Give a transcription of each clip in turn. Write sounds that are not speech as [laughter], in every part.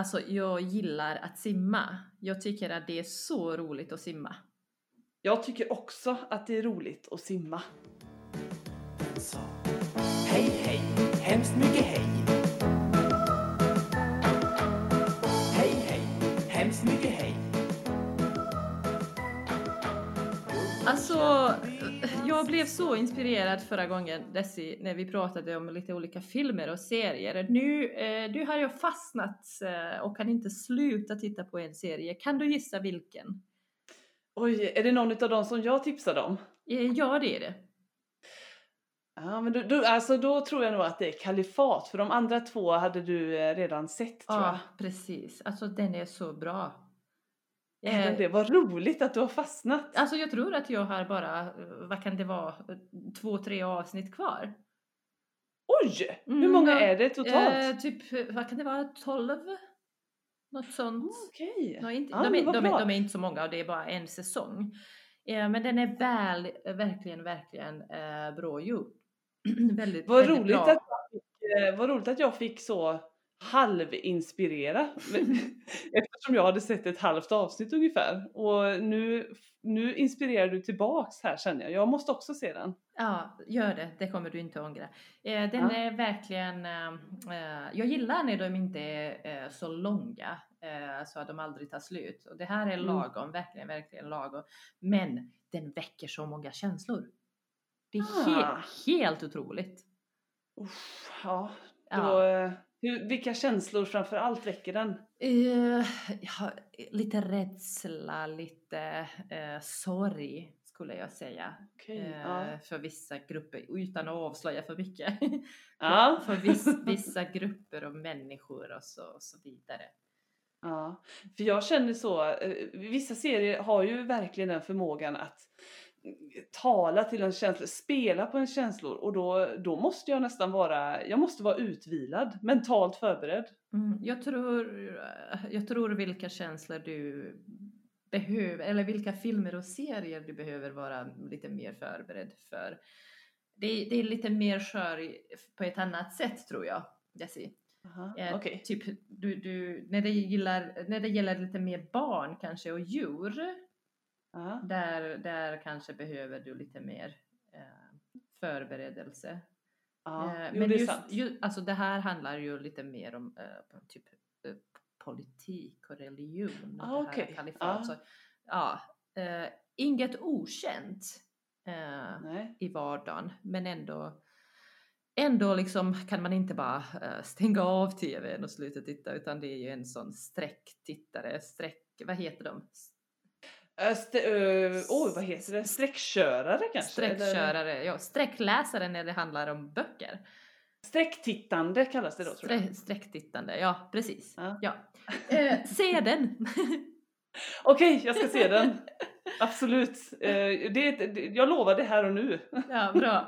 Alltså jag gillar att simma. Jag tycker att det är så roligt att simma. Jag tycker också att det är roligt att simma. Så. Hej hej, hemskt mycket hej. Hej hej, hemskt mycket hej. Alltså, jag blev så inspirerad förra gången Desi, när vi pratade om lite olika filmer och serier. Nu, eh, du har ju fastnat eh, och kan inte sluta titta på en serie. Kan du gissa vilken? Oj, är det någon av dem som jag tipsade om? Eh, ja, det är det. Ja, men du, du, alltså då tror jag nog att det är Kalifat, för de andra två hade du eh, redan sett tror jag. Ja, precis. Alltså den är så bra. Är den Eh, det? Vad roligt att du har fastnat. Alltså jag tror att jag har bara, eh, vad kan det vara, två, tre avsnitt kvar. Oj! Hur Mm, många ja, är det totalt? Eh, typ, vad kan det vara, 12? Något sånt. Okej. De är, inte, Ja, de, är, de, är, de är inte så många och det är bara en säsong. Eh, men den är väl, verkligen, verkligen eh, bra gjord. [clears throat] väldigt, Vad väldigt roligt, bra. att jag fick, eh, vad roligt att jag fick så halvinspirera. [laughs] Eftersom jag hade sett ett halvt avsnitt ungefär. Och nu, nu inspirerar du tillbaks här känner jag. Jag måste också se den. Ja, gör det. Det kommer du inte ångra. Eh, den Ja. är verkligen... Eh, eh, jag gillar när de inte är eh, så långa så att de aldrig tar slut. Och det här är Mm. lagom, verkligen, verkligen lagom. Men den väcker så många känslor. Det är Ah. he- helt otroligt. Uff, ja, Ja. då, eh, hur, vilka känslor framför allt väcker den? Eh, ja, lite rädsla, lite eh, sorg skulle jag säga. Okej, Eh, ja. För vissa grupper, utan att avslöja för mycket. [laughs] Ja. för viss, vissa grupper och människor och så, och så vidare. Ja, för jag känner så, vissa serier har ju verkligen den förmågan att tala till en känsla, spela på en känslor och då, då måste jag nästan vara, jag måste vara utvilad, mentalt förberedd. Mm, jag, tror, jag tror vilka känslor du behöver, eller vilka filmer och serier du behöver vara lite mer förberedd för. Det är, det är lite mer skör på ett annat sätt tror jag, Jessie. Aha, Eh, Okej. Typ du, du, när, det gillar, när det gäller lite mer barn kanske och djur, Ja. där, där kanske behöver du lite mer eh, förberedelse. Ja, Eh, jo, men det just, ju, alltså det här handlar ju lite mer om eh, typ eh, politik och religion. Och Ah, det här okej. kalifat. Ah. Så, ja, eh, inget okänt eh, i vardagen, men ändå Ändå liksom kan man inte bara stänga av tvn och sluta titta utan det är ju en sån sträcktittare, sträck, vad heter de? St- ö, Oj, vad heter det? Sträckkörare kanske? Eller- Sträckkörare, ja, sträckläsare när det handlar om böcker. Sträcktittande kallas det då tror jag. Strä, sträcktittande, ja precis. Ja. Ja. Eh, se den! [laughs] Okej, jag ska se den. Absolut. Eh, det, det, jag lovar det här och nu. ja, bra.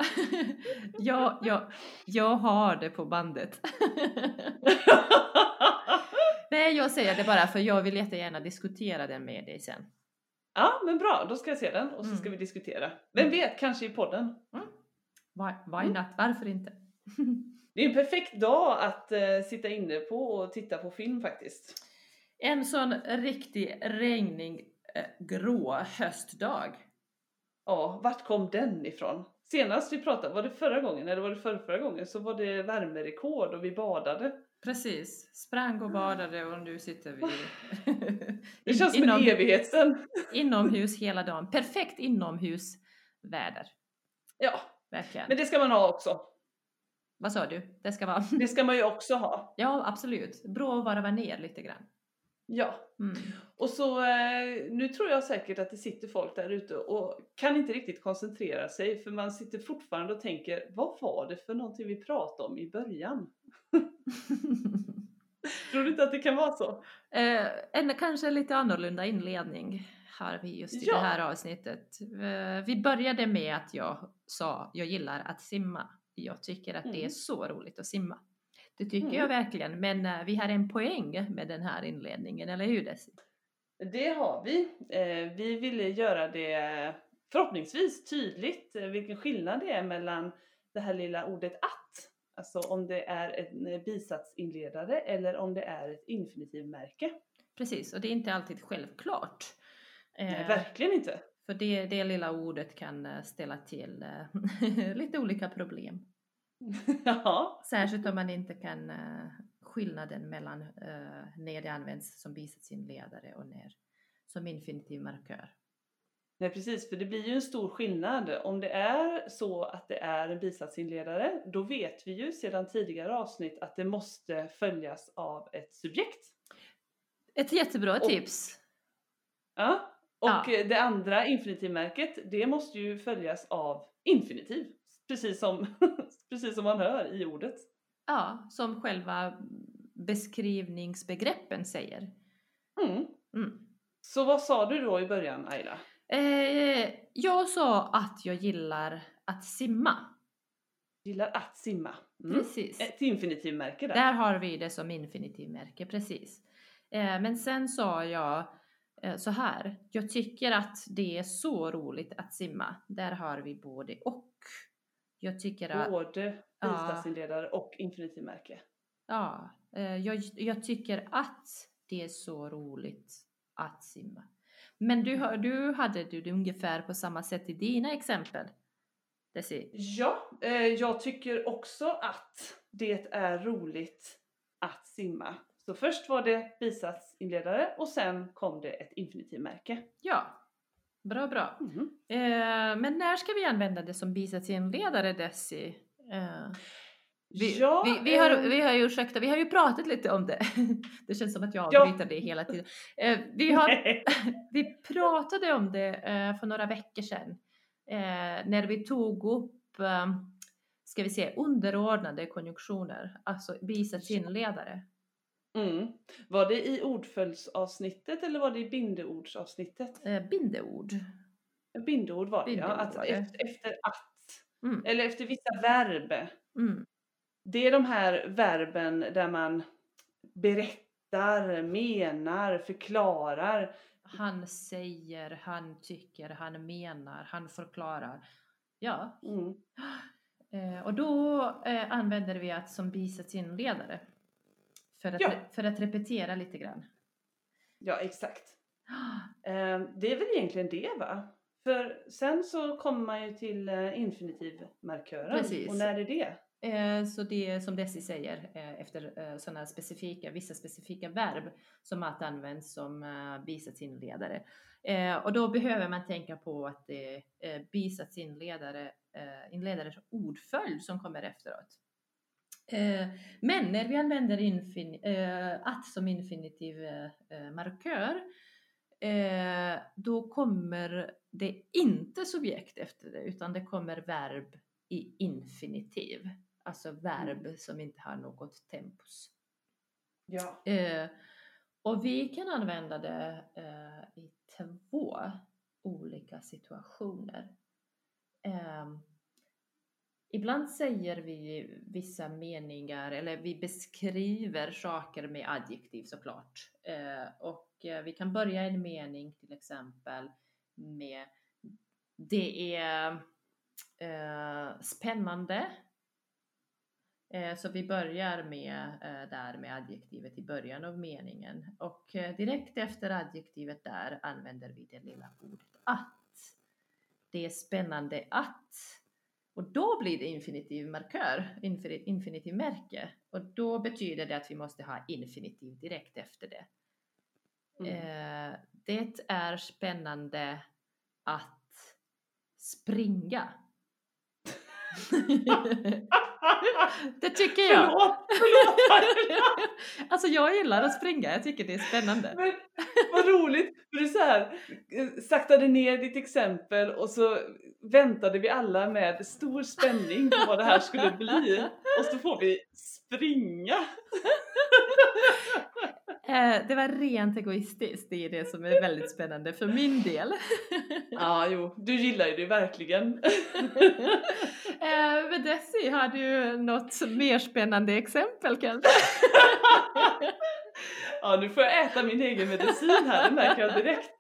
ja, ja, jag har det på bandet. [laughs] Nej, jag säger det bara för jag vill jättegärna diskutera den med dig sen. Ja, men bra, då ska jag se den och så Mm. ska vi diskutera. Vem vet, kanske i podden. Why, why Mm. not? Varför inte? [laughs] Det är en perfekt dag att eh, sitta inne på och titta på film faktiskt. En sån riktig regnig eh, grå höstdag. Ja, vart kom den ifrån? Senast vi pratade, var det förra gången eller var det förra, förra gången så var det värmerekord och vi badade. Precis, sprang och badade och nu sitter vi [laughs] Det känns som inom, en evighet sedan. [laughs] inomhus hela dagen. Perfekt inomhusväder. Ja, Verkligen. men det ska man ha också. Vad sa du? Det ska vara? Det ska man ju också ha. Ja, absolut. Bra att varva ner lite grann. Ja, Mm. och så eh, nu tror jag säkert att det sitter folk där ute och kan inte riktigt koncentrera sig för man sitter fortfarande och tänker vad var det för någonting vi pratade om i början? [laughs] Tror du inte att det kan vara så? eh, en kanske lite annorlunda inledning har vi just i Ja. det här avsnittet. Eh, vi började med att jag sa jag gillar att simma. Jag tycker att det är Mm. så roligt att simma. Det tycker Mm. jag verkligen, men eh, vi har en poäng med den här inledningen, eller hur Desi? Det har vi. Eh, vi ville göra det förhoppningsvis tydligt eh, vilken skillnad det är mellan det här lilla ordet att Alltså om det är en bisatsinledare eller om det är ett infinitivmärke. Precis, och det är inte alltid självklart. Nej, verkligen inte. För det, det lilla ordet kan ställa till [laughs] lite olika problem. [laughs] ja. Särskilt om man inte kan eh, skillnaden mellan eh, när det används som bisatsinledare och när som infinitiv markör. Nej precis, för det blir ju en stor skillnad. Om det är så att det är en bisatsinledare, då vet vi ju sedan tidigare avsnitt att det måste följas av ett subjekt. Ett jättebra Och- tips! Ja. Och Ja. det andra infinitivmärket, det måste ju följas av infinitiv. Precis som, precis som man hör i ordet. Ja, som själva beskrivningsbegreppen säger. Mm. Mm. Så vad sa du då i början Ayla? Eh, jag sa att jag gillar att simma. Gillar att simma. Mm. Precis. Ett infinitivmärke där. Där har vi det som infinitivmärke, precis. Eh, men sen sa jag eh, så här. Jag tycker att det är så roligt att simma. Där har vi både och. Jag tycker att, Både Ja. bisatsinledare och infinitivmärke. ja, eh, jag, jag tycker att det är så roligt att simma. Men du, du hade du det ungefär på samma sätt i dina exempel? Desi? Ja, eh, jag tycker också att det är roligt att simma. Så först var det bisatsinledare och sen kom det ett infinitivmärke. Ja, bra bra. Mhm. Eh, men när ska vi använda det som bisatsinledare Desi? Eh, vi, ja, vi, vi, har, eh, vi har ju, ursäkta, vi har ju pratat lite om det. [laughs] Det känns som att jag Ja. avbryter det hela tiden. Eh, vi, har, [laughs] [laughs] vi pratade om det eh, för några veckor sedan. Eh, när vi tog upp, eh, ska vi se, underordnade konjunktioner, alltså bisatsinledare. Mm. Var det i ordföljdsavsnittet eller var det i bindeordsavsnittet? Eh, bindeord. Bindeord var det ja, Bindeord att var det. Efter, efter att, Mm, eller efter vissa verb. mm, Det är de här verben där man berättar, menar, förklarar. Han säger, han tycker, han menar, han förklarar. Ja, Mm. eh, och då eh, använder vi att som bisatsinledare. För att, Ja. för att repetera lite grann. Ja, exakt. Eh, Det är väl egentligen det va? För sen så kommer man ju till eh, infinitivmarkören. Precis. Och när är det? Eh, Så det är som Desi säger efter sådana specifika, vissa specifika verb som att används som bisatsinledare. Och då behöver man tänka på att det är bisatsinledare, inledares ordföljd som kommer efteråt. Eh, Men när vi använder eh, att som infinitiv eh, markör då kommer det inte subjekt efter det utan det kommer verb i infinitiv. Alltså verb som inte har något tempus. Ja. Och vi kan använda det i två olika situationer. Ibland säger vi vissa meningar eller vi beskriver saker med adjektiv såklart. Eh, och eh, vi kan börja en mening till exempel med det är eh, spännande. Eh, så vi börjar med eh, där med adjektivet i början av meningen och eh, direkt efter adjektivet där använder vi det lilla ordet att. Det är spännande att. Och då blir det infinitivmarkör, infin- infinitivmärke. Och då betyder det att vi måste ha infinitiv direkt efter det. Mm. Eh, det är spännande att springa. [laughs] det tycker jag. Förlåt, förlåt! [laughs] alltså jag gillar att springa, jag tycker det är spännande. Men vad roligt! För så här, eh, saktade ner ditt exempel och så väntade vi alla med stor spänning på vad det här skulle bli. Och så får vi springa. Eh, det var rent egoistiskt, det är det som är väldigt spännande för min del. Ja, jo, du gillar ju det verkligen. [laughs] eh, men Desi, har du något mer spännande exempel kanske? [laughs] Ja, nu får jag äta min egen medicin här, det märker jag direkt.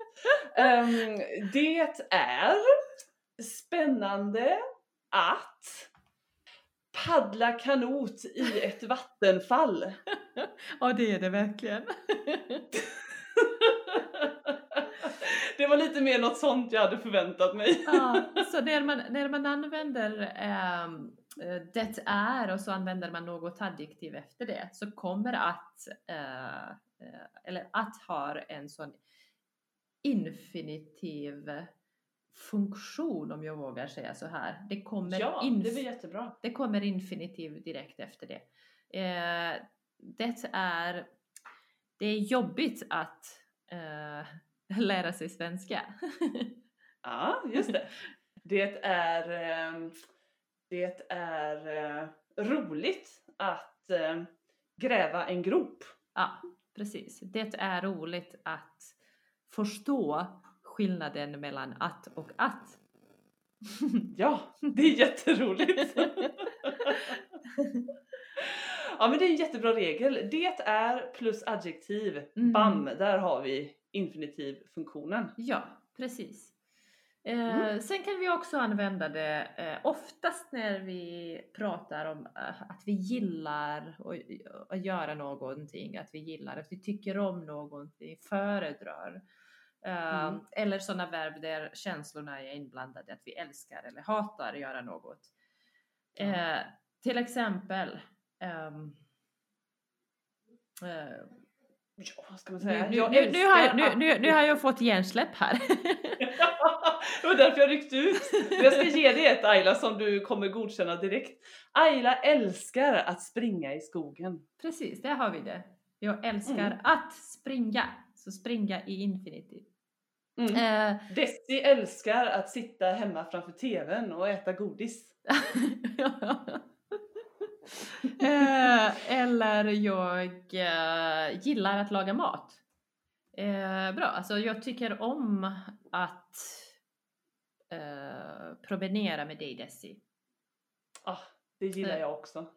Ehm, det är spännande att paddla kanot i ett vattenfall. Ja, det är det verkligen. det var lite mer något sånt jag hade förväntat mig. Ja, så när man, när man använder eh, det är och så använder man något adjektiv efter det så kommer att, eh, eh, eller att har en sån infinitiv funktion om jag vågar säga så här. Det kommer, Ja, det det kommer infinitiv direkt efter det. Eh, det är, det är jobbigt att eh, [laughs] lära sig svenska. [laughs] Ja, just det. Det är, ehm, det är eh, roligt att eh, gräva en grop. Ja, precis. Det är roligt att förstå skillnaden mellan att och att. [laughs] Ja, det är jätteroligt. [laughs] ja men det är en jättebra regel. Det är plus adjektiv. Mm. Bam, där har vi infinitivfunktionen. ja, precis. Eh, Mm. Sen kan vi också använda det eh, oftast när vi pratar om eh, att vi gillar att- göra någonting, att vi gillar, att vi tycker om någonting, föredrar. Eh, Mm. Eller sådana verb där känslorna är inblandade, att vi älskar eller hatar att göra något. Eh, till exempel ehm, eh, Ja, vad ska man nu, säga? nu, nu, nu, har jag, nu, nu, nu har jag fått hjärnsläpp här. [laughs] det var därför jag ryckte ut. Jag ska ge dig ett Ayla som du kommer godkänna direkt. Ayla älskar att springa i skogen. Precis, där har vi det. Jag älskar Mm. att springa. Så springa i infinitiv. Mm. Eh, Desi älskar att sitta hemma framför TVn och äta godis. [laughs] [laughs] eh, eller jag eh, gillar att laga mat. Eh, bra, alltså jag tycker om att eh, promenera med dig Desi. Ah, det gillar Eh. jag också. [laughs]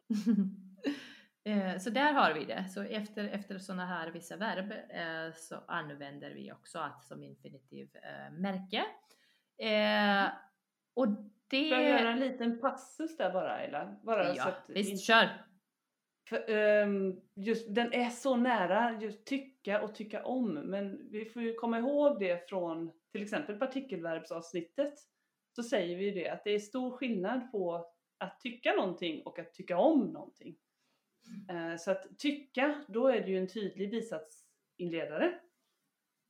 Eh, Så där har vi det. Så efter, efter sådana här vissa verb eh, så använder vi också att som infinitiv eh, märke. Eh, och det... Får jag göra en liten passus där bara Ayla? Bara så Ja, att visst, kör! För, um, just, den är så nära just tycka och tycka om men vi får ju komma ihåg det från till exempel partikelverbsavsnittet så säger vi ju det att det är stor skillnad på att tycka någonting och att tycka om någonting. Uh, så att tycka, då är det ju en tydlig bisatsinledare.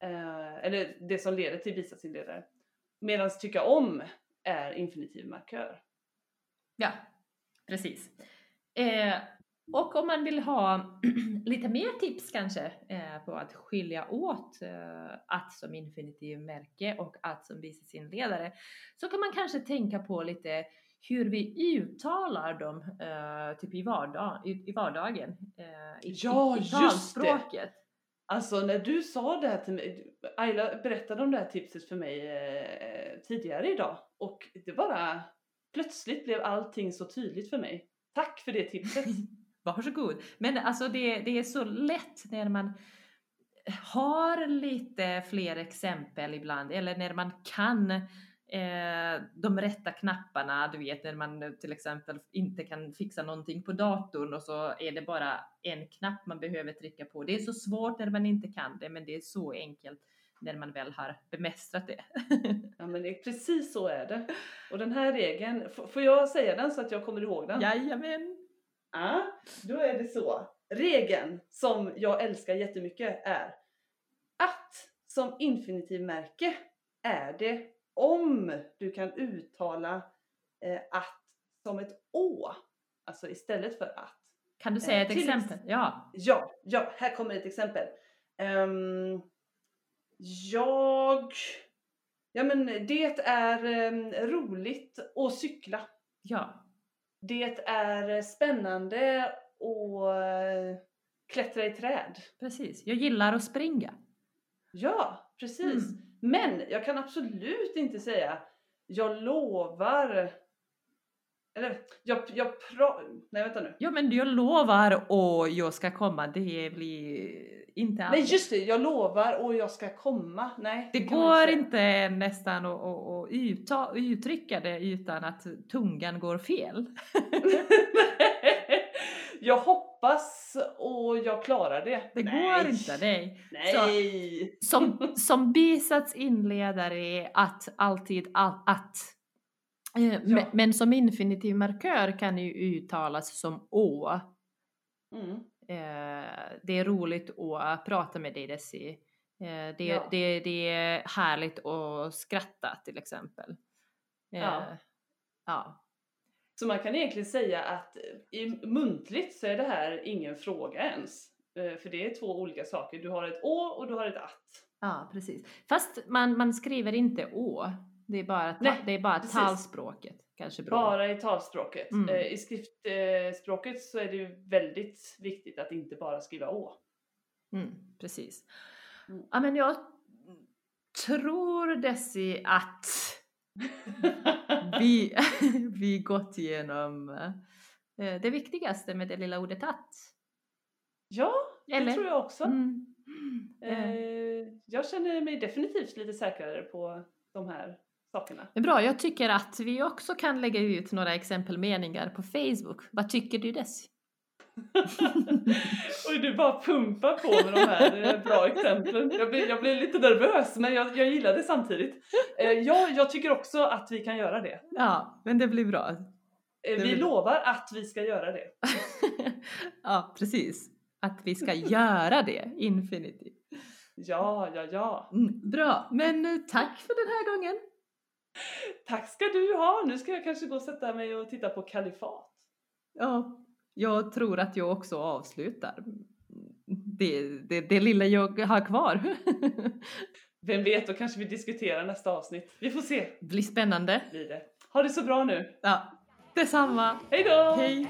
Uh, eller det som leder till bisatsinledare. Medan tycka om är infinitiv markör. Ja, precis. Eh, och om man vill ha [clears throat] lite mer tips kanske eh, på att skilja åt eh, att som infinitivmärke och att som bisatsinledare så kan man kanske tänka på lite hur vi uttalar dem eh, typ i, vardag, i, i vardagen. I, Ja, i, i just det. Alltså när du sa det här till mig, Ayla berättade om det här tipset för mig tidigare idag och det bara plötsligt blev allting så tydligt för mig. Tack för det tipset! [laughs] Varsågod. Men alltså det, det är så lätt när man har lite fler exempel ibland eller när man kan eh, de rätta knapparna, du vet när man till exempel inte kan fixa någonting på datorn och så är det bara en knapp man behöver trycka på. Det är så svårt när man inte kan det men det är så enkelt när man väl har bemästrat det. [laughs] Ja men det är precis så är det. Och den här regeln, får jag säga den så att jag kommer ihåg den? Jajamän! Ja, då är det så. Regeln som jag älskar jättemycket är att som infinitivmärke är det om du kan uttala eh, att som ett å, alltså istället för att. Kan du säga Eh, ett till ex- exempel? Ja. Ja, ja, här kommer ett exempel. Ehm, jag... Ja men det är ehm, roligt att cykla. Ja. Det är spännande att eh, klättra i träd. Precis. Jag gillar att springa. Ja, precis. Mm. Men jag kan absolut inte säga jag lovar Eller, jag, jag pra... Nej vänta nu. Ja men jag lovar och jag ska komma, det blir inte Nej just det, jag lovar och jag ska komma. Nej. Det går inte nästan att, att, att utta, uttrycka det utan att tungan går fel. [laughs] jag hoppas och jag klarar det. Det Nej. går inte, nej. Nej! Som, som bisats inledare att alltid all, att. Eh, Ja. men, men som infinitiv markör kan ju uttalas som å. Mm. Eh, det är roligt att prata med dig Desi. Eh, det, Ja. det, det är härligt att skratta till exempel. Eh, Ja. ja. Så man kan egentligen säga att i muntligt så är det här ingen fråga ens. Eh, För det är två olika saker. Du har ett å och du har ett att. Ja, precis. Fast man, man skriver inte å. Det är bara, ta, Nej, det är bara precis. talspråket. Kanske bra. Bara i talspråket. Mm. Eh, I skriftspråket så är det ju väldigt viktigt att inte bara skriva å. Mm, precis. Mm. Ja, men jag tror Desi att [laughs] vi, [laughs] vi gått igenom eh, det viktigaste med det lilla ordet att. ja, Eller? det tror jag också. Mm. Eh, jag känner mig definitivt lite säkrare på de här sakerna. Bra, jag tycker att vi också kan lägga ut några exempelmeningar på Facebook. Vad tycker du Desi? [laughs] Oj, du bara pumpar på med de här eh, bra exemplen. Jag blir, jag blir lite nervös, men jag, jag gillar det samtidigt. Eh, ja, jag tycker också att vi kan göra det. Ja, men det blir bra. Eh, Det vi vill- lovar att vi ska göra det. [laughs] ja, precis. Att vi ska göra det, infinitiv. Ja, ja, ja. Mm, bra, men eh, tack för den här gången. Tack ska du ha. Nu ska jag kanske gå och sätta mig och titta på Kalifat. Ja, jag tror att jag också avslutar det, det, det lilla jag har kvar. [laughs] Vem vet, då kanske vi diskuterar nästa avsnitt. Vi får se. blir spännande. Blir det. Ha det så bra nu. Ja, detsamma. Hej då! Hej!